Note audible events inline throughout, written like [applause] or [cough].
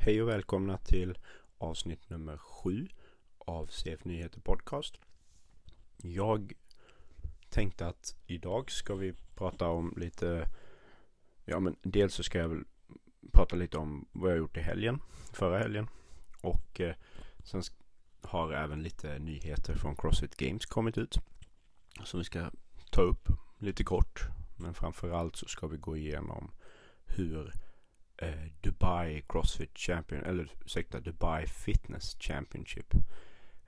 Hej och välkomna till avsnitt nummer sju av CF Nyheter Podcast. Jag tänkte att idag ska vi prata om lite, ja men dels så ska jag väl prata lite om vad jag gjort i helgen, förra helgen. Och eh, sen har även lite nyheter från Crossfit Games kommit ut. Som vi ska ta upp lite kort. Men framförallt så ska vi gå igenom hur eh, Dubai Crossfit Champion, eller ursäkta, Dubai Fitness Championship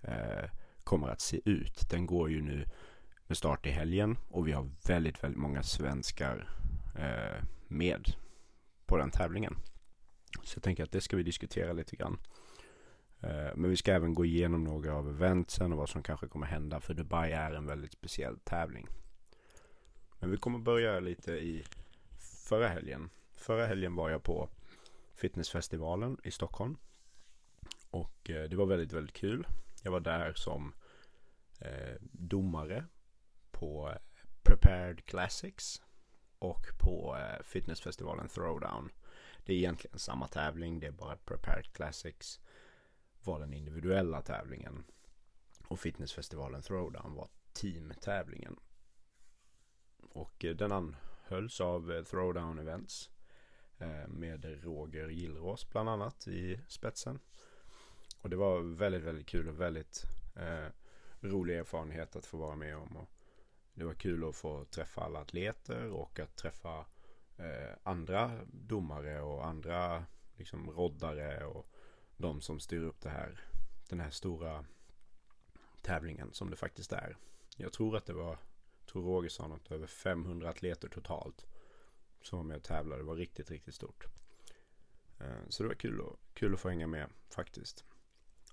eh, kommer att se ut. Den går ju nu med start i helgen och vi har väldigt, väldigt många svenskar eh, med på den tävlingen. Så jag tänker att det ska vi diskutera lite grann. Eh, men vi ska även gå igenom några av eventsen och vad som kanske kommer hända för Dubai är en väldigt speciell tävling. Men vi kommer börja lite i förra helgen. Förra helgen var jag på fitnessfestivalen i Stockholm. Och eh, det var väldigt, väldigt kul. Jag var där som eh, domare på eh, Prepared Classics och på eh, fitnessfestivalen Throwdown. Det är egentligen samma tävling, det är bara Prepared Classics var den individuella tävlingen. Och fitnessfestivalen Throwdown var teamtävlingen. Och eh, den anhölls av eh, Throwdown Events. Eh, med Roger Gillrås bland annat i spetsen. Och det var väldigt, väldigt kul och väldigt eh, rolig erfarenhet att få vara med om. Och det var kul att få träffa alla atleter och att träffa eh, andra domare och andra liksom roddare och de som styr upp det här, den här stora tävlingen som det faktiskt är. Jag tror att det var, tror Roger sa något, över 500 atleter totalt som var med och tävlade. Det var riktigt, riktigt stort. Eh, så det var kul, och, kul att få hänga med faktiskt.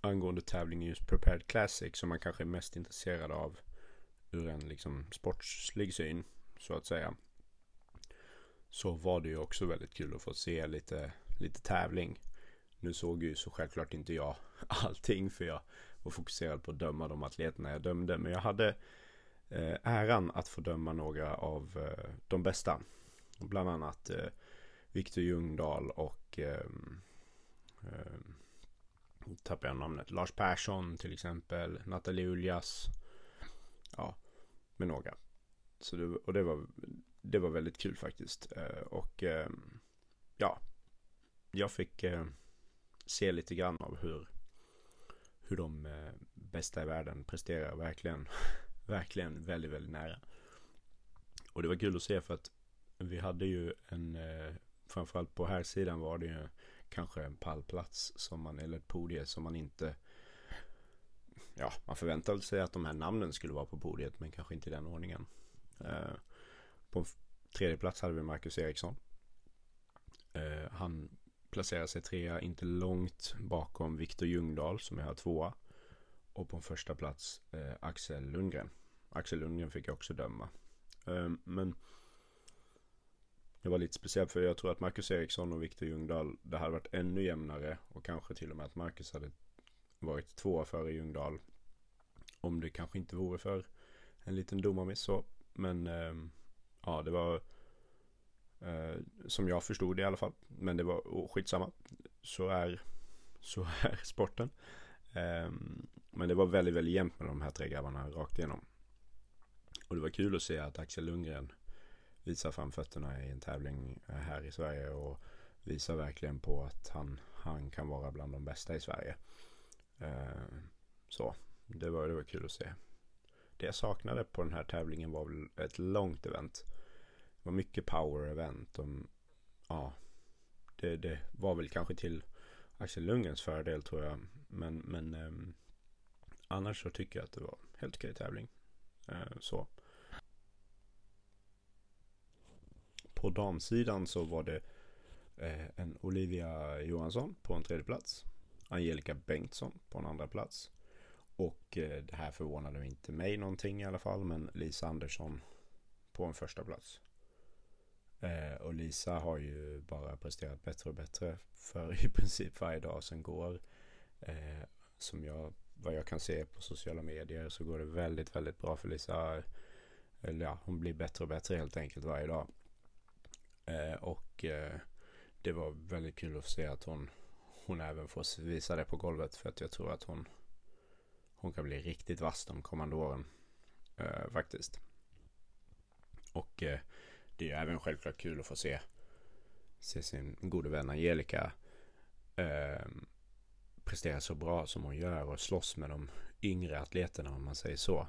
Angående tävlingen just Prepared Classic som man kanske är mest intresserad av ur en liksom sportslig syn så att säga. Så var det ju också väldigt kul att få se lite, lite tävling. Nu såg ju så självklart inte jag [laughs] allting för jag var fokuserad på att döma de atleterna jag dömde. Men jag hade eh, äran att få döma några av eh, de bästa. Bland annat eh, Viktor Ljungdahl och eh, eh, tappar jag namnet. Lars Persson till exempel. Nathalie Uljas. Ja, med några. Så det, och det var, det var väldigt kul faktiskt. Eh, och eh, ja, jag fick eh, se lite grann av hur, hur de eh, bästa i världen presterar. Verkligen, [laughs] verkligen väldigt, väldigt nära. Och det var kul att se för att vi hade ju en, eh, framförallt på här sidan var det ju kanske en pallplats som man, eller ett podie som man inte Ja, man förväntade sig att de här namnen skulle vara på podiet men kanske inte i den ordningen. Eh, på tredje plats hade vi Marcus Eriksson. Eh, han placerar sig trea, inte långt bakom Viktor Ljungdahl som är tvåa. Och på en första plats eh, Axel Lundgren. Axel Lundgren fick jag också döma. Eh, men det var lite speciellt för jag tror att Marcus Eriksson och Viktor Ljungdahl det hade varit ännu jämnare och kanske till och med att Marcus hade varit tvåa före Ljungdahl. Om det kanske inte vore för en liten domarmiss så. Men eh, ja, det var eh, som jag förstod det i alla fall. Men det var oh, skitsamma. Så är, så är sporten. Eh, men det var väldigt, väldigt jämnt med de här tre grabbarna rakt igenom. Och det var kul att se att Axel Lundgren visar framfötterna i en tävling eh, här i Sverige och visar verkligen på att han, han kan vara bland de bästa i Sverige. Eh, så det var, det var kul att se. Det jag saknade på den här tävlingen var väl ett långt event. Det var mycket power event. Och, ja, det, det var väl kanske till Axel Lundgrens fördel tror jag. Men, men eh, annars så tycker jag att det var helt okej tävling. Eh, så. På damsidan så var det eh, en Olivia Johansson på en tredje plats. Angelica Bengtsson på en andra plats. Och eh, det här förvånade inte mig någonting i alla fall. Men Lisa Andersson på en första plats. Eh, och Lisa har ju bara presterat bättre och bättre för i princip varje dag som går. Eh, som jag, vad jag kan se på sociala medier så går det väldigt, väldigt bra för Lisa. Eller ja, hon blir bättre och bättre helt enkelt varje dag. Eh, och eh, det var väldigt kul att se att hon, hon även får visa det på golvet. För att jag tror att hon, hon kan bli riktigt vass de kommande åren. Eh, faktiskt. Och det är även självklart kul att få se, se sin gode vän Angelica eh, prestera så bra som hon gör och slåss med de yngre atleterna om man säger så.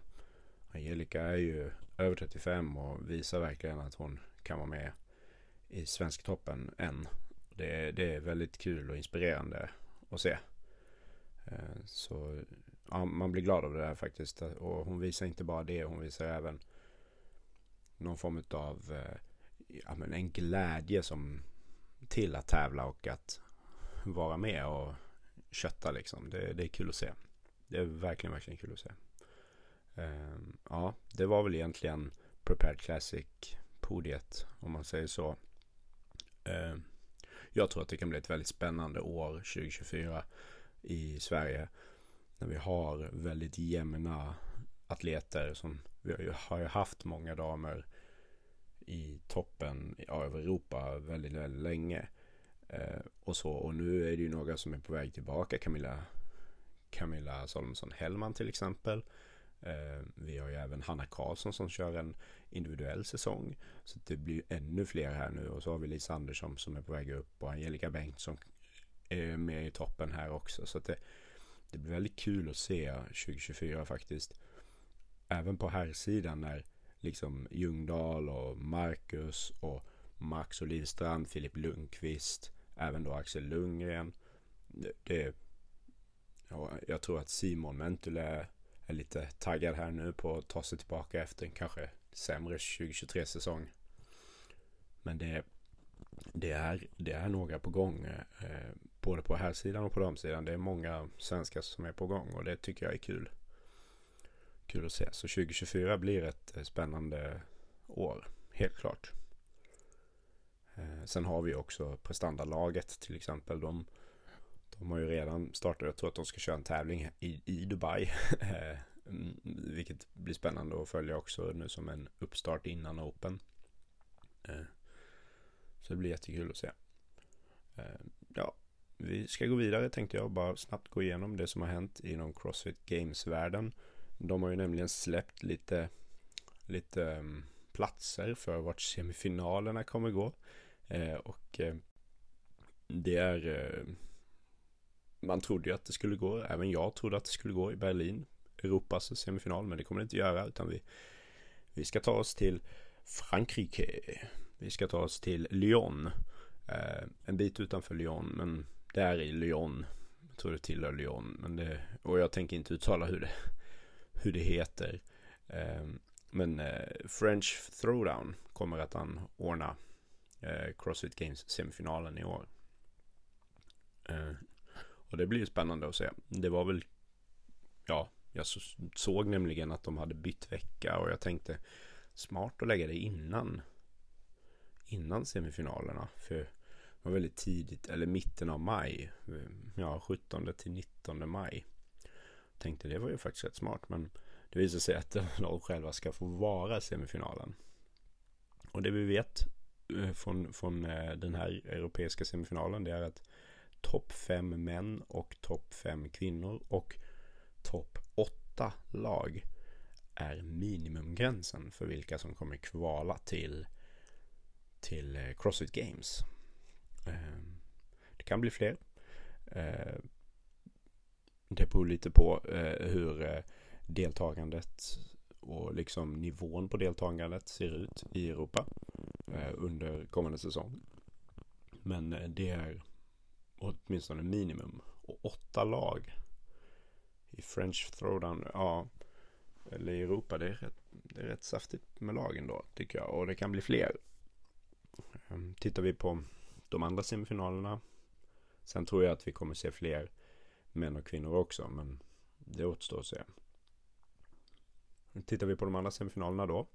Angelica är ju över 35 och visar verkligen att hon kan vara med i Svensktoppen än. Det, det är väldigt kul och inspirerande att se. Eh, så ja, man blir glad av det där faktiskt. Och hon visar inte bara det, hon visar även någon form av eh, ja, men en glädje som till att tävla och att vara med och kötta liksom. Det, det är kul att se. Det är verkligen, verkligen kul att se. Eh, ja, det var väl egentligen Prepared Classic-podiet om man säger så. Eh, jag tror att det kan bli ett väldigt spännande år 2024 i Sverige. När vi har väldigt jämna atleter som vi har ju, har ju haft många damer i toppen av Europa väldigt, väldigt länge. Eh, och så, och nu är det ju några som är på väg tillbaka. Camilla, Camilla Salomonsson Hellman till exempel. Eh, vi har ju även Hanna Karlsson som kör en individuell säsong. Så det blir ännu fler här nu. Och så har vi Lisa Andersson som är på väg upp och Angelica Bengtsson är med i toppen här också. Så det, det blir väldigt kul att se 2024 faktiskt. Även på här sidan när liksom Ljungdahl och Marcus och Max Olivstrand, Filip Lundqvist, även då Axel Lundgren. Det, det ja, jag tror att Simon Mentule är lite taggad här nu på att ta sig tillbaka efter en kanske sämre 2023-säsong. Men det, det, är, det är några på gång. Eh, både på här sidan och på damsidan. Det är många svenskar som är på gång och det tycker jag är kul. Kul att se. Så 2024 blir ett eh, spännande år. Helt klart. Eh, sen har vi också prestandalaget till exempel. De, de har ju redan startat. Jag tror att de ska köra en tävling i, i Dubai. [laughs] Eh, mm, vilket blir spännande att följa också nu som en uppstart innan Open. Eh, så det blir jättekul att se. Eh, ja, vi ska gå vidare tänkte jag bara snabbt gå igenom det som har hänt inom Crossfit Games-världen. De har ju nämligen släppt lite, lite mm, platser för vart semifinalerna kommer gå. Och det är man trodde ju att det skulle gå. Även jag trodde att det skulle gå i Berlin. Europas semifinal. Men det kommer det inte göra. Utan vi, vi ska ta oss till Frankrike. Vi ska ta oss till Lyon. Eh, en bit utanför Lyon. Men det är i Lyon. Jag tror det tillhör Lyon. Men det, och jag tänker inte uttala hur det, hur det heter. Eh, men eh, French Throwdown kommer att anordna eh, Crossfit Games semifinalen i år. Eh, och det blir ju spännande att se. Det var väl, ja, jag såg nämligen att de hade bytt vecka och jag tänkte smart att lägga det innan innan semifinalerna. För det var väldigt tidigt, eller mitten av maj. Ja, 17 till 19 maj. Tänkte det var ju faktiskt rätt smart. Men det visade sig att [laughs] de själva ska få vara semifinalen. Och det vi vet eh, från, från eh, den här europeiska semifinalen det är att topp fem män och topp fem kvinnor och topp åtta lag är minimumgränsen för vilka som kommer kvala till, till eh, Crossfit Games. Ehm, det kan bli fler. Ehm, det beror lite på eh, hur eh, deltagandet och liksom nivån på deltagandet ser ut i Europa under kommande säsong. Men det är åtminstone minimum. Och åtta lag i French Throwdown, ja, eller i Europa, det är, rätt, det är rätt saftigt med lagen då, tycker jag. Och det kan bli fler. Ehm, tittar vi på de andra semifinalerna. Sen tror jag att vi kommer se fler män och kvinnor också, men det återstår att se. Tittar vi på de andra semifinalerna då.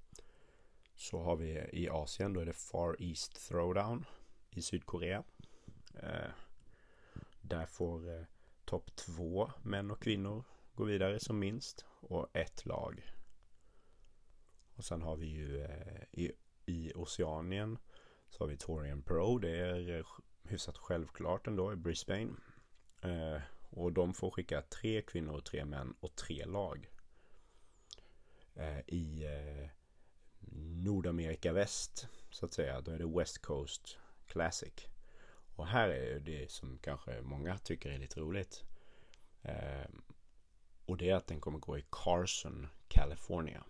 Så har vi i Asien, då är det Far East Throwdown i Sydkorea. Ehm, där får eh, topp två män och kvinnor gå vidare som minst. Och ett lag. Och sen har vi ju eh, i, i Oceanien så har vi Torian Pro. Det är eh, hyfsat självklart ändå i Brisbane. Eh, och de får skicka tre kvinnor, tre män och tre lag. Eh, I eh, Nordamerika väst så att säga. Då är det West Coast Classic. Och här är det som kanske många tycker är lite roligt. Eh, och det är att den kommer gå i Carson, California.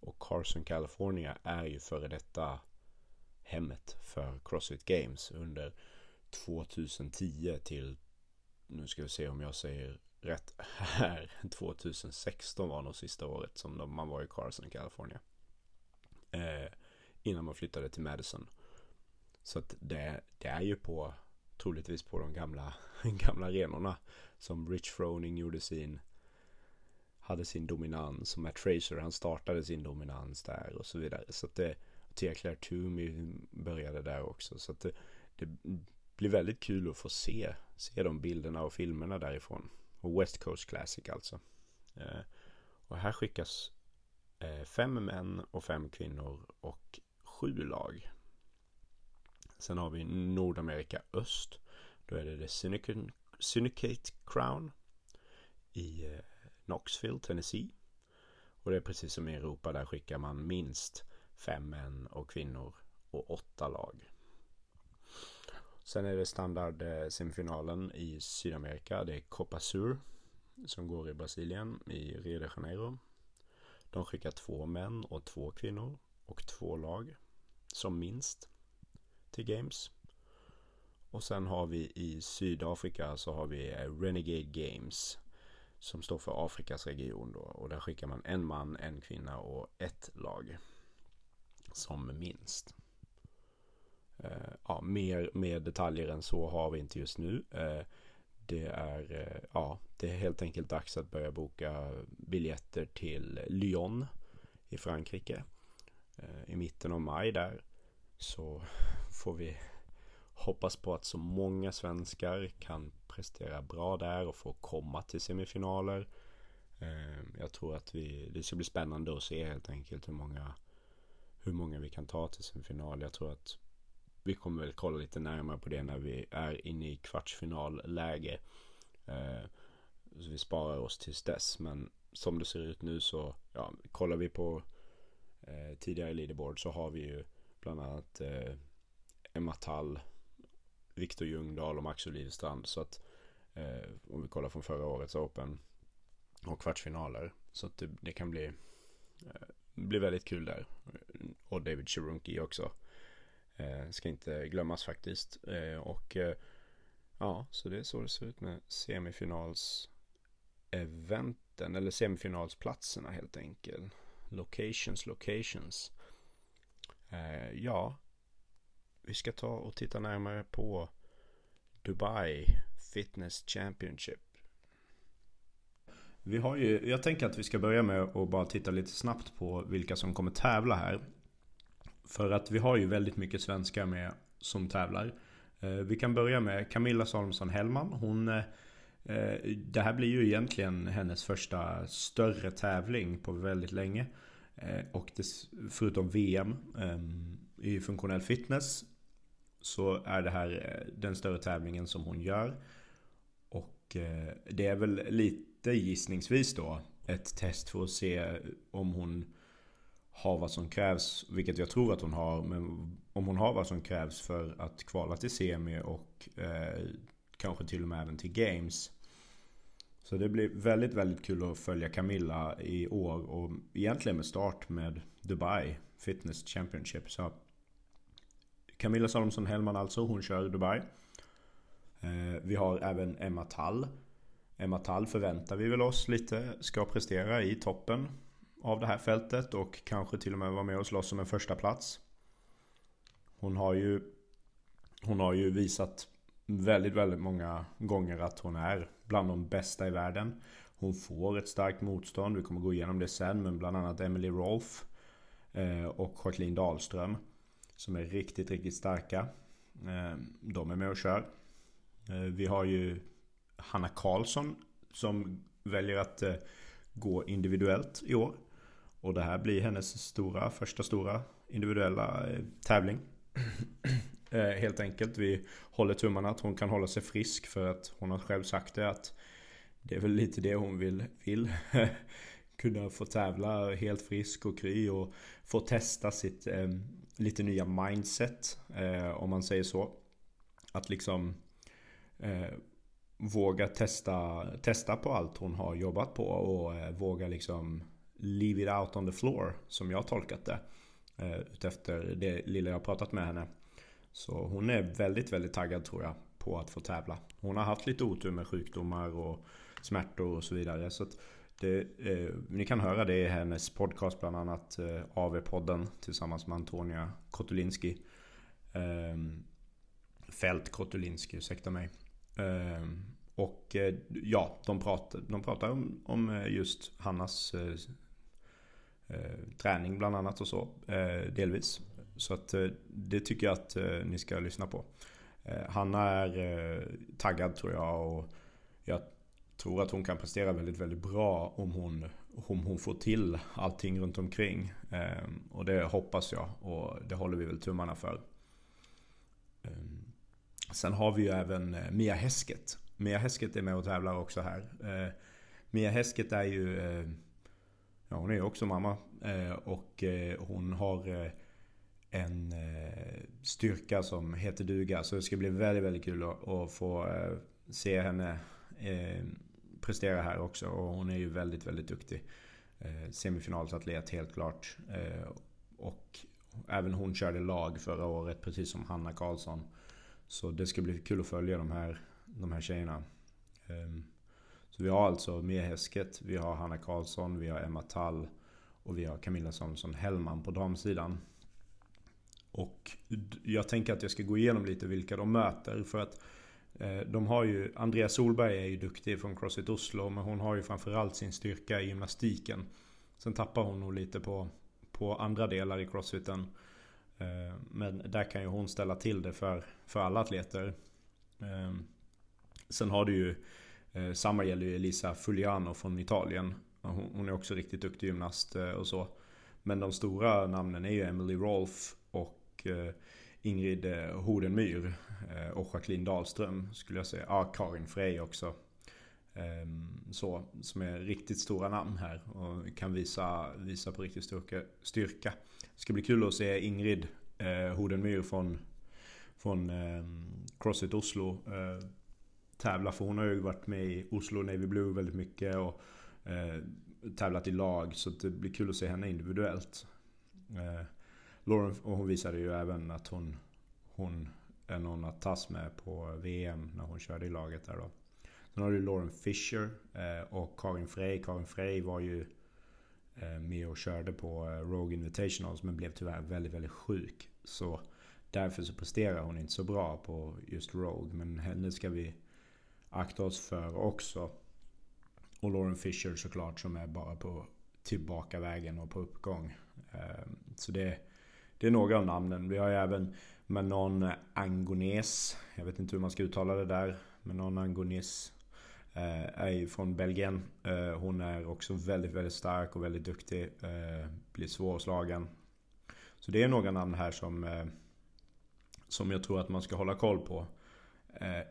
Och Carson, California är ju före detta hemmet för Crossfit Games under 2010 till, nu ska vi se om jag säger rätt här, [laughs] 2016 var nog sista året som man var i Carson, California. Eh, innan man flyttade till Madison. Så att det, det är ju på, troligtvis på de gamla, [laughs] gamla arenorna som Rich Froning gjorde sin hade sin dominans och Matt Fraser han startade sin dominans där och så vidare. Så att det, Tia Claire Toomey började där också. Så att det, det blir väldigt kul att få se, se de bilderna och filmerna därifrån. Och West Coast Classic alltså. Eh, och här skickas eh, fem män och fem kvinnor och sju lag. Sen har vi Nordamerika Öst. Då är det The Syndicate, Syndicate Crown i eh, Knoxville, Tennessee. Och det är precis som i Europa, där skickar man minst fem män och kvinnor och åtta lag. Sen är det standard eh, semifinalen i Sydamerika. Det är Copa Sur som går i Brasilien i Rio de Janeiro. De skickar två män och två kvinnor och två lag som minst till Games. Och sen har vi i Sydafrika så har vi eh, Renegade Games som står för Afrikas region då. Och där skickar man en man, en kvinna och ett lag som minst. Eh, ja, mer, mer detaljer än så har vi inte just nu. Eh, det är, ja, det är helt enkelt dags att börja boka biljetter till Lyon i Frankrike. I mitten av maj där så får vi hoppas på att så många svenskar kan prestera bra där och få komma till semifinaler. Ehm, jag tror att vi, det ska bli spännande att se helt enkelt hur många hur många vi kan ta till semifinal. Jag tror att vi kommer väl kolla lite närmare på det när vi är inne i kvartsfinalläge. Ehm, så vi sparar oss tills dess. Men som det ser ut nu så, ja, kollar vi på eh, tidigare leaderboard så har vi ju bland annat eh, Emma Tall, Viktor Ljungdahl och Max Olivstrand. Så att eh, om vi kollar från förra årets Open och kvartsfinaler. Så att det, det kan bli eh, bli väldigt kul där. Och David Cherunki också. Eh, ska inte glömmas faktiskt. Eh, och eh, ja, så det är så det ser ut med semifinals eventen eller semifinalsplatserna helt enkelt. Locations, locations. Eh, ja, vi ska ta och titta närmare på Dubai Fitness Championship. Vi har ju, jag tänker att vi ska börja med att bara titta lite snabbt på vilka som kommer tävla här. För att vi har ju väldigt mycket svenskar med som tävlar. Eh, vi kan börja med Camilla Salomonsson Hellman. Hon, eh, det här blir ju egentligen hennes första större tävling på väldigt länge. Eh, och det, förutom VM i funktionell fitness så är det här eh, den större tävlingen som hon gör. Och eh, det är väl lite gissningsvis då ett test för att se om hon har vad som krävs, vilket jag tror att hon har, men om hon har vad som krävs för att kvala till semi och eh, kanske till och med även till games. Så det blir väldigt, väldigt kul att följa Camilla i år och egentligen med start med Dubai Fitness Championship. Så Camilla Salomonsson Hellman alltså, hon kör Dubai. Eh, vi har även Emma Tall Emma Tall förväntar vi väl oss lite ska prestera i toppen av det här fältet och kanske till och med vara med och slåss om en första plats. Hon har ju Hon har ju visat väldigt, väldigt många gånger att hon är bland de bästa i världen. Hon får ett starkt motstånd, vi kommer gå igenom det sen, men bland annat Emily Rolf eh, och Jacqueline Dahlström som är riktigt, riktigt starka. Eh, de är med och kör. Eh, vi har ju Hanna Karlsson som väljer att eh, gå individuellt i år. Och det här blir hennes stora, första stora individuella tävling. [clears throat] helt enkelt. Vi håller tummarna att hon kan hålla sig frisk för att hon har själv sagt det att det är väl lite det hon vill. vill. [laughs] Kunna få tävla helt frisk och kry och få testa sitt lite nya mindset. Eh, om man säger så. Att liksom eh, våga testa, testa på allt hon har jobbat på och eh, våga liksom leave it out on the floor som jag tolkat det. Eh, utefter det lilla jag pratat med henne. Så hon är väldigt, väldigt taggad tror jag på att få tävla. Hon har haft lite otur med sjukdomar och smärtor och så vidare. Så det, eh, ni kan höra det i hennes podcast bland annat eh, AV-podden tillsammans med Antonia Kotulinski. Eh, Fält Kotulinski, ursäkta mig. Eh, och eh, ja, de pratar, de pratar om, om eh, just Hannas eh, eh, träning bland annat och så. delvis. Så att det tycker jag att ni ska lyssna på. Hanna är taggad tror jag och jag tror att hon kan prestera väldigt, väldigt bra om hon, om hon får till allting runt omkring. Ehm, och det hoppas jag och det håller vi väl tummarna för. Ehm, sen har vi ju även eh, Mia Häsket. Mia Häsket är med och tävlar också här. Ehm, Mia Häsket är ju... Eh, ja, hon är ju också mamma. Och eh, hon har eh, en eh, styrka som heter duga. Så det ska bli väldigt, väldigt kul att få se henne prestera här också och hon är ju väldigt, väldigt duktig. Eh, semifinalsatlet helt klart. Eh, och även hon körde lag förra året precis som Hanna Karlsson. Så det ska bli kul att följa de här, de här tjejerna. Eh, så vi har alltså Mia Häsket, vi har Hanna Karlsson, vi har Emma Tall och vi har Camilla Samuelsson Hellman på damsidan. Och jag tänker att jag ska gå igenom lite vilka de möter. För att Eh, Eh, de har ju, Andrea Solberg är ju duktig från Crossfit Oslo men hon har ju framförallt sin styrka i gymnastiken. Sen tappar hon nog lite på, på andra delar i crossfiten. Eh, men där kan ju hon ställa till det för, för alla atleter. Eh, sen har du ju, samma gäller ju Elisa Fugliano från Italien. Hon är också riktigt duktig gymnast och så. Men de stora namnen är ju Emily Rolf och Ingrid eh, Hodenmyr eh, och Jacqueline Dahlström skulle jag säga. Ja, Karin Frey också. Ehm, så, som är riktigt stora namn här och kan visa, visa på riktigt styrka. styrka. Det ska bli kul att se Ingrid eh, Hodenmyr från, från ehm, Crossfit Oslo tävla. För hon har ju varit med i Oslo Navy Blue väldigt mycket och tävlat i lag. Så det blir kul att se henne individuellt. Lauren, och hon visade ju även att hon, hon är någon att tas med på VM när hon körde i laget där då. Sen har du Lauren Fisher eh, och Karin Frey. Karin Frey var ju eh, med och körde på eh, Rogue Invitationals men blev tyvärr väldigt, väldigt sjuk. Så därför så presterar hon inte så bra på just Rogue. Men henne ska vi akta oss för också. Och Lauren Fisher såklart som är bara på tillbaka vägen och på uppgång. Så det, det är några av namnen. Vi har ju även Manon Angones. Jag vet inte hur man ska uttala det där. Manon Angones eh, är ju från Belgien. Eh, hon är också väldigt, väldigt stark och väldigt duktig. Eh, blir svårslagen. Så det är några namn här som, som jag tror att man ska hålla koll på.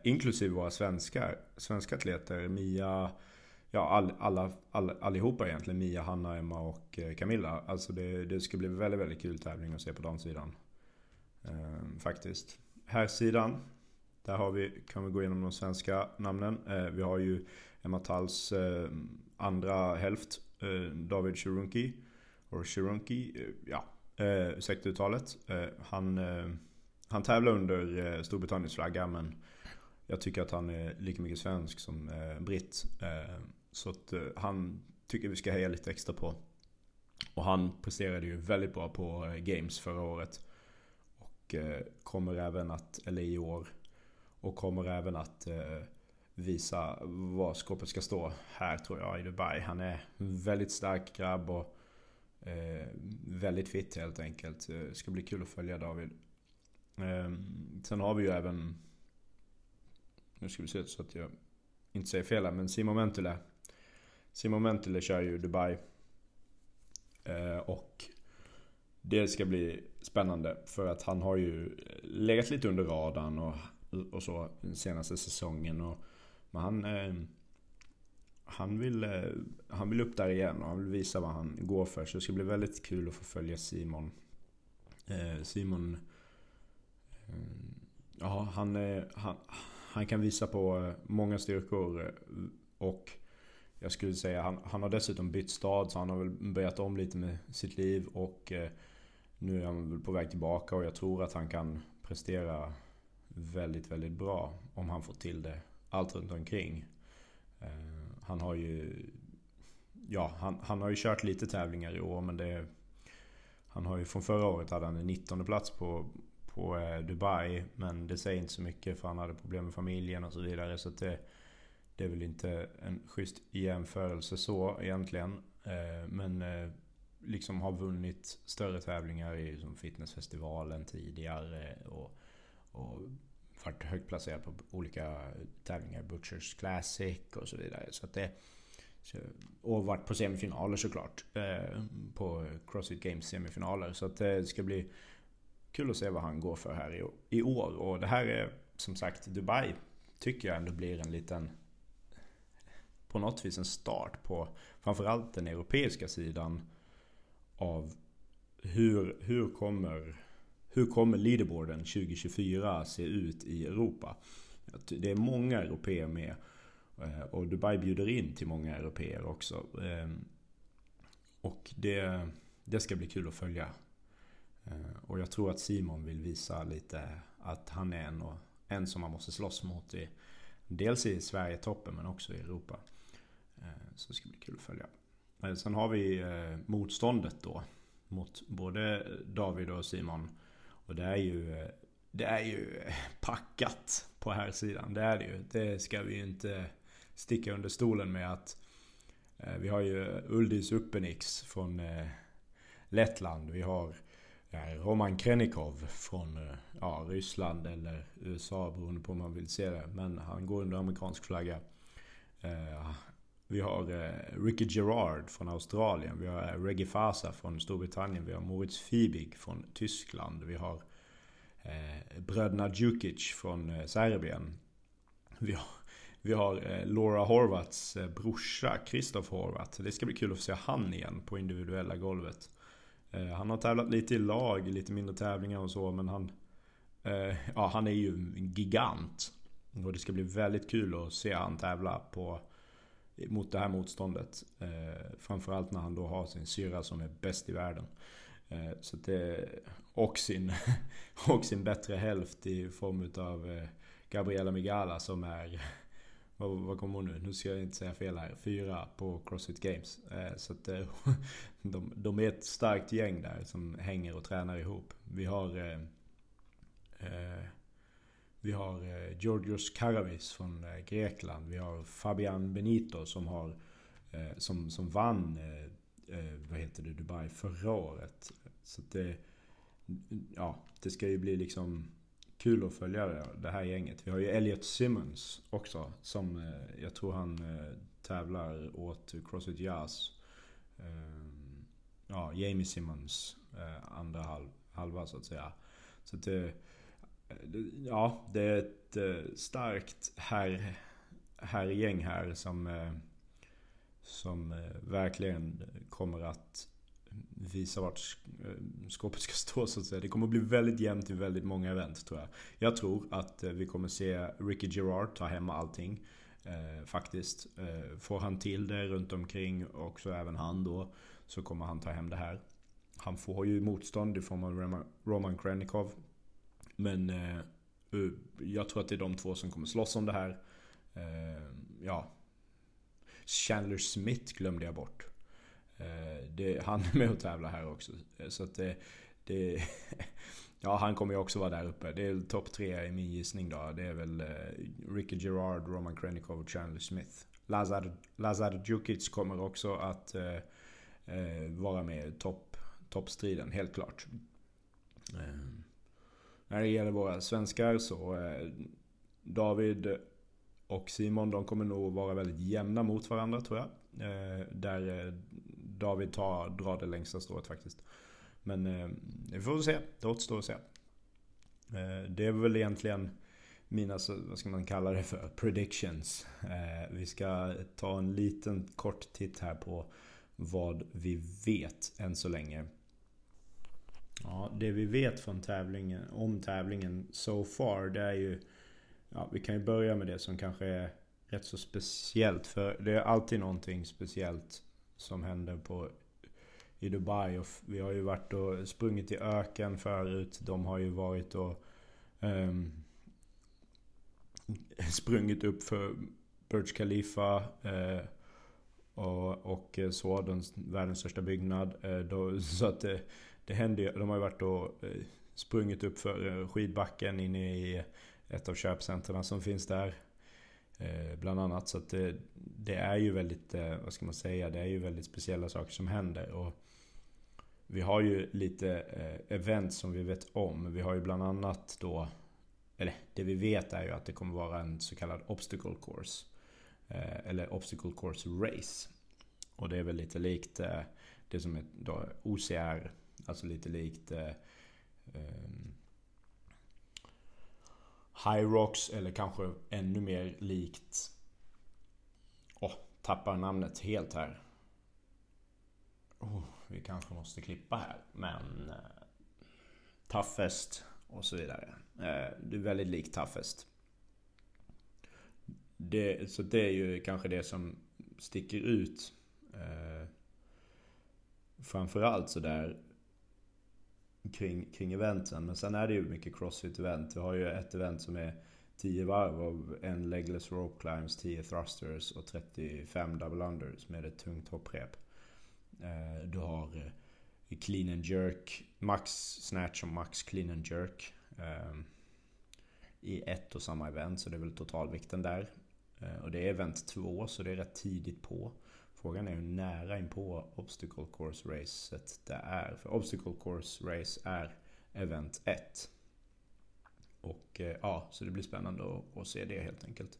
Inklusive våra svenskar, svenska atleter. Mia, ja all, alla, all, allihopa egentligen. Mia, Hanna, Emma och eh, Camilla. Alltså det, det ska bli väldigt, väldigt kul tävling att se på damsidan. Eh, faktiskt. Här sidan. Där har vi, kan vi gå igenom de svenska namnen. Eh, vi har ju Emma Talls eh, andra hälft. Eh, David Shirunki. Och Shirunki, eh, ja. Eh, ursäkta uttalet. Eh, han, eh, han tävlar under eh, Storbritanniens flagga men jag tycker att han är lika mycket svensk som eh, britt. Ehm, så att eh, han tycker vi ska heja lite extra på. Och han presterade ju väldigt bra på eh, Games förra året. Och eh, kommer även att, eller i år, och kommer även att eh, visa var skåpet ska stå här tror jag i Dubai. Han är en väldigt stark grabb och eh, väldigt fit helt enkelt. Eh, det ska bli kul att följa David. Ehm, sen har vi ju även, nu ska vi se så att jag inte säger fel här, men Simon Mentula Simon Mentele kör ju Dubai. Eh, och det ska bli spännande för att han har ju legat lite under radarn och, och så den senaste säsongen. Och, men han, eh, han, vill, eh, han vill upp där igen och han vill visa vad han går för. Så det ska bli väldigt kul att få följa Simon. Eh, Simon eh, Ja, han, eh, han, han kan visa på många styrkor och jag skulle säga han, han har dessutom bytt stad så han har väl börjat om lite med sitt liv och eh, nu är han väl på väg tillbaka och jag tror att han kan prestera väldigt, väldigt bra om han får till det. Allt runt omkring. Eh, han har ju... Ja, han, han har ju kört lite tävlingar i år men det... Han har ju från förra året hade han en 19 plats på, på eh, Dubai. Men det säger inte så mycket för han hade problem med familjen och så vidare. Så det, det är väl inte en schysst jämförelse så egentligen. Eh, men eh, liksom har vunnit större tävlingar i som fitnessfestivalen tidigare. Och, och varit högt placerad på olika tävlingar. Butchers Classic och så vidare. Så att det, och varit på semifinaler såklart. Eh, på Crossfit Games semifinaler. Så att det ska bli kul att se vad han går för här i, år. Och det här är som sagt Dubai tycker jag ändå blir en liten på något vis en start på framförallt den europeiska sidan av hur, hur kommer hur kommer leaderboarden 2024 se ut i Europa? Det är många europeer med eh, och Dubai bjuder in till många europeer också. Ehm, och det, det ska bli kul att följa eh, och jag tror att Simon vill visa lite att han är en, och, en som man måste slåss mot. I, dels i Sverige-toppen men också i Europa. Eh, så det ska bli kul att följa. Eh, sen har vi eh, motståndet då. Mot både David och Simon. Och det är ju, det är ju packat på här sidan. Det är det ju. Det ska vi ju inte sticka under stolen med att vi har ju Uldis Uppenix från Lettland. Vi har Roman Krenikov från ja, Ryssland eller USA beroende på hur man vill se det. Men han går under amerikansk flagga. Vi har eh, Ricky Gerard från Australien. Vi har eh, Reggie Fasa från Storbritannien. Vi har Moritz Fiebig från Tyskland. Vi har eh, bröderna Djukic från eh, Serbien. Vi har, vi har Laura Horvats brorsa, Kristoff Horvat. Det ska bli kul att få se han igen på individuella golvet. Eh, han har tävlat lite i lag, lite mindre tävlingar och så men han... Eh, ja, han är ju en gigant. Och det ska bli väldigt kul att se han tävla på... Mot det här motståndet. Eh, framförallt när han då har sin syra som är bäst i världen. Eh, så det, och, sin, [laughs] och sin bättre hälft i form av eh, Gabriela Migala som är [laughs] vad, vad kommer hon nu? Nu ska jag inte säga fel här. Fyra på Crossfit Games. Eh, så att eh, [laughs] de, de är ett starkt gäng där som hänger och tränar ihop. Vi har eh, eh vi har eh, Georgios Karavis från eh, Grekland. Vi har Fabian Benito som har eh, som, som vann eh, eh, vad heter det, Dubai förra året. Så att det, ja, det ska ju bli liksom kul att följa det, det här gänget. Vi har ju Elliot Simmons också. Som eh, jag tror han eh, tävlar åt Crossfit Jazz. Eh, ja, Jamie Simmons andra halv, halva så att säga. Så att det, ja, det är ett eh, starkt här, här gäng här som, eh, som eh, verkligen kommer att visa vart skåpet ska stå så att säga. Det kommer att bli väldigt jämnt i väldigt många event tror jag. Jag tror att vi kommer se Ricky Gerard ta hem allting. Eh, faktiskt. Eh, får han till det runt omkring och så även han då. Så kommer han ta hem det här. Han får ju motstånd i form av Roman Krenikov. Men eh, eh, jag tror att det är de två som kommer slåss om det här. Eh, ja. Chandler Smith glömde jag bort. Eh, det, han är med och tävlar här också. Eh, så att eh, det, det [laughs] Ja, han kommer ju också vara där uppe. Det är topp tre i min gissning då. Det är väl eh, Ricky Gerard, Roman Krenikov och Chandler Smith. Lazar, Lazar Djukic kommer också att eh, vara med i topp, toppstriden, helt klart. Eh, när det gäller våra svenskar så eh, David och Simon, de kommer nog vara väldigt jämna mot varandra tror jag. Eh, där eh, David tar, drar det längsta strået faktiskt. Men eh, vi får se. Det återstår att se. Det är väl egentligen mina, vad ska man kalla det för, predictions. Vi ska ta en liten kort titt här på vad vi vet än så länge. Ja, det vi vet från tävlingen, om tävlingen so far, det är ju... Ja, vi kan ju börja med det som kanske är rätt så speciellt. För det är alltid någonting speciellt som händer på, i Dubai. Och vi har ju varit och sprungit i öken förut. De har ju varit och um, [laughs] sprungit upp för Burj Khalifa. Uh, och, och eh, så, den, världens största byggnad. Uh, då, [laughs] så att Uh, det händer ju. De har ju varit och eh, sprungit upp för eh, skidbacken inne i ett av köpcentren som finns där. Eh, bland annat. Så att det, det, är ju väldigt, vad ska man säga, det är ju väldigt speciella saker som händer. Och vi har ju lite event som vi vet om. Vi har ju bland annat då, eller det vi vet är ju att det kommer vara en så kallad obstacle course. Eller obstacle course race. Och det är väl lite likt det som är då OCR, alltså lite likt eh, ehm, High Rocks eller kanske ännu mer likt... Åh, oh, tappar namnet helt här. Oh, vi kanske måste klippa här. Men... Eh, toughest och så vidare. Eh, det är väldigt likt Toughest. Det, så det är ju kanske det som sticker ut. Eh, framförallt sådär kring, kring eventen. Men sen är det ju mycket crossfit-event. Vi har ju ett event som är 10 varv av en legless rope climbs, 10 thrusters och 35 double unders med ett tungt hopprep. Eh, du har eh, clean and jerk, max snatch och max clean and jerk. Ehm, I ett och samma event, så det är väl totalvikten där. Eh, och det är event 2, så det är rätt tidigt på. Frågan är hur nära in på Obstacle Course Racet det är. För Obstacle Course Race är Event 1. Och eh, ja, så det blir spännande att, att se det helt enkelt.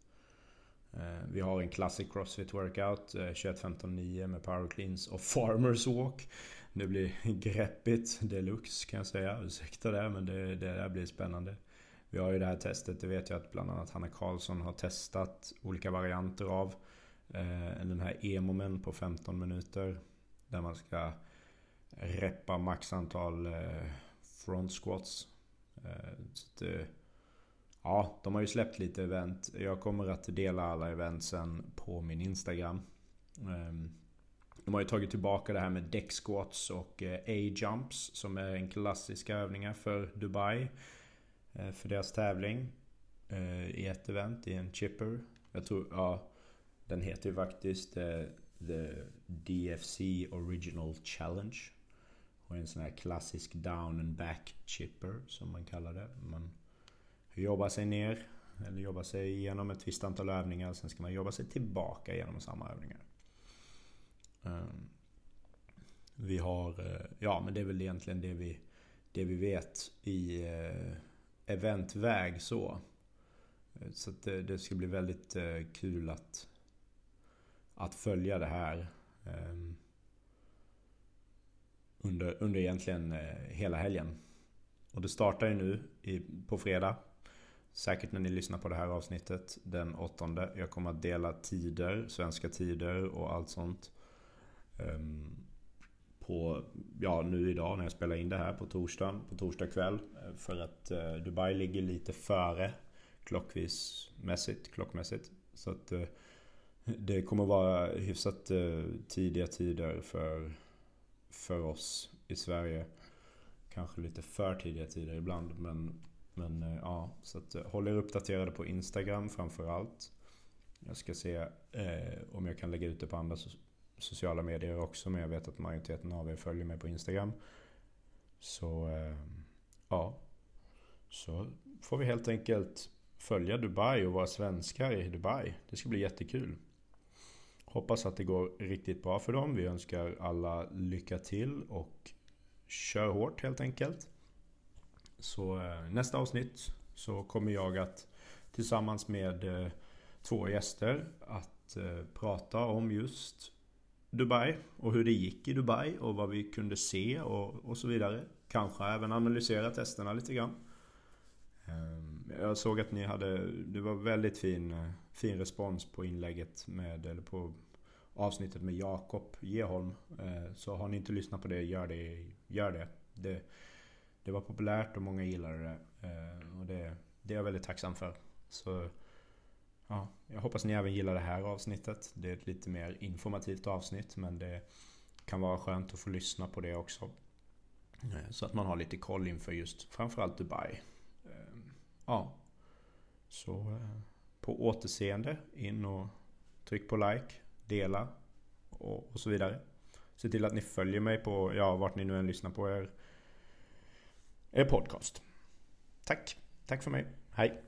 Eh, vi har en Classic Crossfit Workout eh, 21.15.9 med Power Cleans och Farmers Walk. Det blir [laughs] greppigt deluxe kan jag säga. Ursäkta det, men det, det där blir spännande. Vi har ju det här testet, det vet jag att bland annat Hanna Karlsson har testat olika varianter av. Eh, den här emomen på 15 minuter. Där man ska reppa maxantal eh, front squats. Eh, så att, eh, ja, de har ju släppt lite event. Jag kommer att dela alla eventsen på min Instagram. Ehm, de har ju tagit tillbaka det här med deck squats och eh, A-jumps som är en klassiska övningar för Dubai. Eh, för deras tävling. I ett event, i en chipper. Jag tror, ja den heter ju faktiskt eh, The DFC Original Challenge. Och en sån här klassisk down and back chipper som man kallar det. Man jobbar sig ner eller jobbar sig igenom ett visst antal övningar. Sen ska man jobba sig tillbaka genom samma övningar. Ehm, vi har, eh, ja men det är väl egentligen det vi, det vi vet i eh, eventväg så. Så det, det ska bli väldigt kul att att följa det här ehm, under, under egentligen eh, hela helgen. Och det startar ju nu i, på fredag. Säkert när ni lyssnar på det här avsnittet den åttonde. Jag kommer att dela tider, svenska tider och allt sånt. Um, på, ja nu idag när jag spelar in det här på torsdagen, på torsdag kväll. Eh, för att uh, Dubai ligger lite före klockvismässigt, klockmässigt. Så att uh, det kommer vara hyfsat eh, tidiga tider för, för oss i Sverige. Kanske lite för tidiga tider ibland. Men, men eh, ja, så att, eh, håll er uppdaterade på Instagram framför allt. Jag ska se eh, om jag kan lägga ut det på andra so sociala medier också. Men jag vet att majoriteten av er följer mig på Instagram. Så eh, ja. Så får vi helt enkelt följa Dubai och vara svenskar i Dubai. Det ska bli jättekul. Hoppas att det går riktigt bra för dem. Vi önskar alla lycka till och kör hårt helt enkelt. Så eh, nästa avsnitt så kommer jag att tillsammans med eh, två gäster att eh, prata om just Dubai och hur det gick i Dubai och vad vi kunde se och, och så vidare. Kanske även analysera testerna lite grann. Ehm, jag såg att ni hade, det var väldigt fin, fin respons på inlägget med, eller på avsnittet med Jakob Geholm. Eh, så har ni inte lyssnat på det, gör det. Gör det. det. Det var populärt och många gillade det. Eh, och det, det är jag väldigt tacksam för. Så ja, jag hoppas ni även gillar det här avsnittet. Det är ett lite mer informativt avsnitt men det kan vara skönt att få lyssna på det också. Eh, så att man har lite koll inför just framförallt Dubai. Ja. Så eh, på återseende in och tryck på like, dela och, och så vidare. Se till att ni följer mig på, ja vart ni nu än lyssnar på er, er podcast. Tack. Tack för mig. Hej.